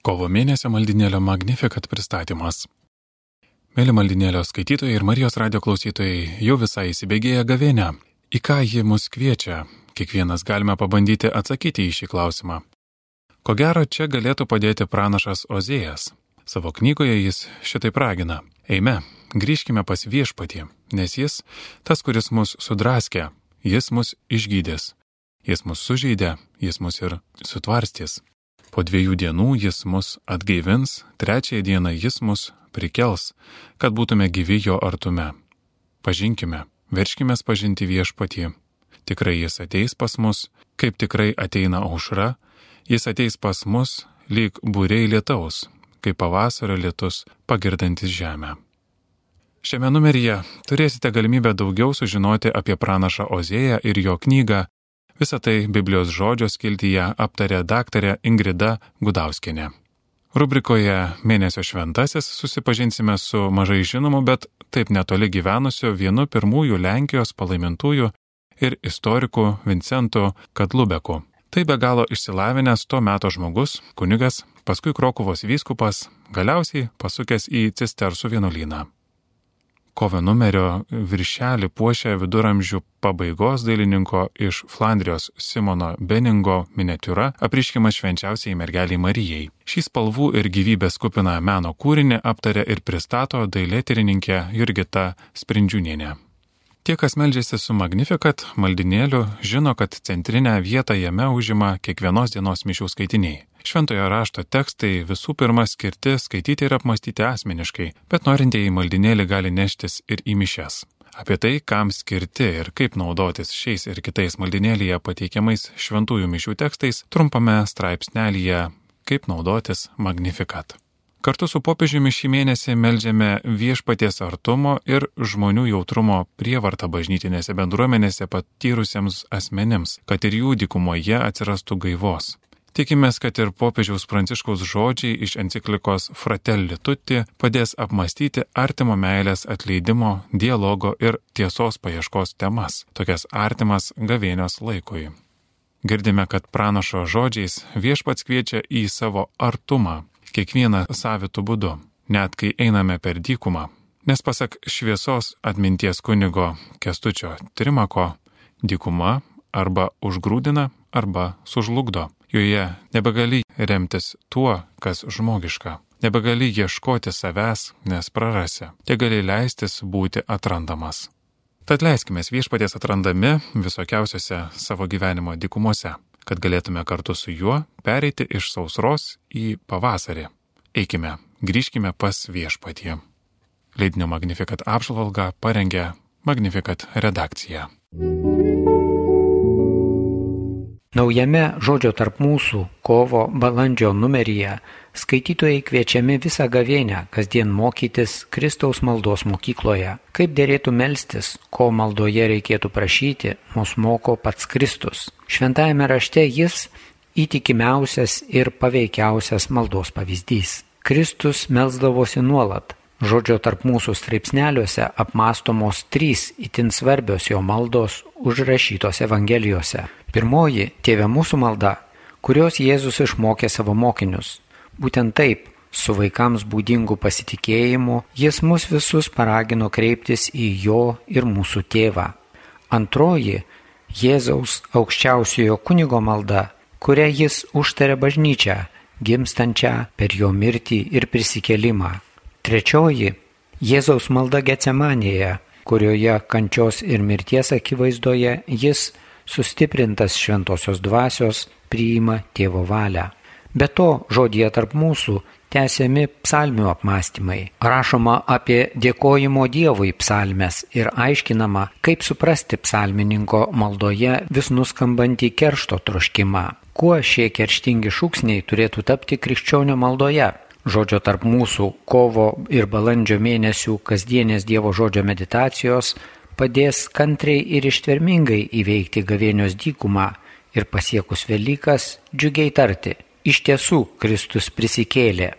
Kovo mėnesio maldinėlio Magnificat pristatymas. Mėly maldinėlio skaitytojai ir Marijos radio klausytojai jau visai įsibėgėja gavėnę. Į ką ji mus kviečia? Kiekvienas galime pabandyti atsakyti į šį klausimą. Ko gero, čia galėtų padėti pranašas Ozėjas. Savo knygoje jis šitai ragina. Eime, grįžkime pas viešpatį, nes jis, tas, kuris mus sudraskė, jis mus išgydės. Jis mus sužeidė, jis mus ir sutvarstys. Po dviejų dienų jis mus atgaivins, trečiąją dieną jis mus prikels, kad būtume gyvi jo artume. Pažinkime, verškime pažinti viešpatį. Tikrai jis ateis pas mus, kaip tikrai ateina aušra, jis ateis pas mus lyg būrei lietaus, kaip pavasario lietus pagirdantis žemę. Šiame numeryje turėsite galimybę daugiau sužinoti apie pranašą Ozėją ir jo knygą Visą tai Biblijos žodžio skiltyje aptarė daktarė Ingrida Gudauskinė. Rubrikoje Mėnesio šventasis susipažinsime su mažai žinomu, bet taip netoli gyvenusiu vienu pirmųjų Lenkijos palaimintųjų ir istoriku Vincentu Kadlubeku. Tai be galo išsilavinęs tuo meto žmogus, kunigas, paskui Krokuvos vyskupas, galiausiai pasukęs į Cistersų vienuolyną kovo numerio viršelį puošia viduramžių pabaigos dailininko iš Flandrijos Simono Beningo miniatiūra apriškimas švenčiausiai mergeliai Marijai. Šį spalvų ir gyvybės kupiną meno kūrinį aptarė ir pristato dailėtyrininkė Jurgita Sprindžiūnienė. Tie, kas meldžiasi su Magnificat maldinėliu, žino, kad centrinę vietą jame užima kiekvienos dienos mišių skaitiniai. Šventojo rašto tekstai visų pirma skirti skaityti ir apmastyti asmeniškai, bet norintieji maldinėlį gali neštis ir į mišes. Apie tai, kam skirti ir kaip naudotis šiais ir kitais maldinėlyje pateikiamais šventųjų mišių tekstais, trumpame straipsnelyje Kaip naudotis Magnificat. Kartu su popiežiumi šį mėnesį melžiame viešpaties artumo ir žmonių jautrumo prievartą bažnytinėse bendruomenėse patyrusiems asmenims, kad ir jų dikumoje atsirastų gaivos. Tikimės, kad ir popiežiaus pranciškaus žodžiai iš enciklikos Fratelli Tutti padės apmastyti artimo meilės atleidimo, dialogo ir tiesos paieškos temas, tokias artimas gavėnios laikui. Girdime, kad pranašo žodžiais viešpats kviečia į savo artumą, kiekvieną savitų būdu, net kai einame per dykumą. Nes pasak šviesos atminties kunigo Kestučio Trimako, dykuma arba užgrūdina, arba sužlugdo Joje nebegali remtis tuo, kas žmogiška. Nebegali ieškoti savęs, nes prarasi. Te gali leistis būti atrandamas. Tad leiskime viešpaties atrandami visokiausiose savo gyvenimo dikumuose, kad galėtume kartu su juo pereiti iš sausros į pavasarį. Eikime, grįžkime pas viešpatį. Leidinio Magnifikat apžvalgą parengė Magnifikat redakcija. Naujame žodžio tarp mūsų kovo balandžio numeryje skaitytojai kviečiami visą gavėnę kasdien mokytis Kristaus maldos mokykloje. Kaip dėrėtų melstis, ko maldoje reikėtų prašyti, mus moko pats Kristus. Šventajame rašte jis įtikimiausias ir paveikiausias maldos pavyzdys. Kristus melsdavosi nuolat. Žodžio tarp mūsų straipsneliuose apmastomos trys itin svarbios jo maldos užrašytos Evangelijose. Pirmoji - Tėve mūsų malda, kurios Jėzus išmokė savo mokinius. Būtent taip, su vaikams būdingu pasitikėjimu, jis mus visus paragino kreiptis į jo ir mūsų tėvą. Antroji - Jėzaus aukščiausiojo kunigo malda, kurią jis užtarė bažnyčią, gimstančią per jo mirtį ir prisikelimą. Trečioji - Jėzaus malda Getsemanėje, kurioje kančios ir mirties akivaizdoje jis sustiprintas šventosios dvasios, priima tėvo valią. Be to, žodėje tarp mūsų tęsiami psalmių apmąstymai. Rašoma apie dėkojimo Dievui psalmes ir aiškinama, kaip suprasti psalmininko maldoje vis nuskambantį keršto troškimą. Kuo šie kerštingi šūksniai turėtų tapti krikščionio maldoje? Žodžio tarp mūsų kovo ir balandžio mėnesių kasdienės Dievo žodžio meditacijos padės kantriai ir ištvermingai įveikti gavėnios dykumą ir pasiekus Velykas džiugiai tarti, iš tiesų Kristus prisikėlė.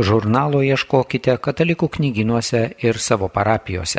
Žurnalo ieškokite katalikų knyginuose ir savo parapijose.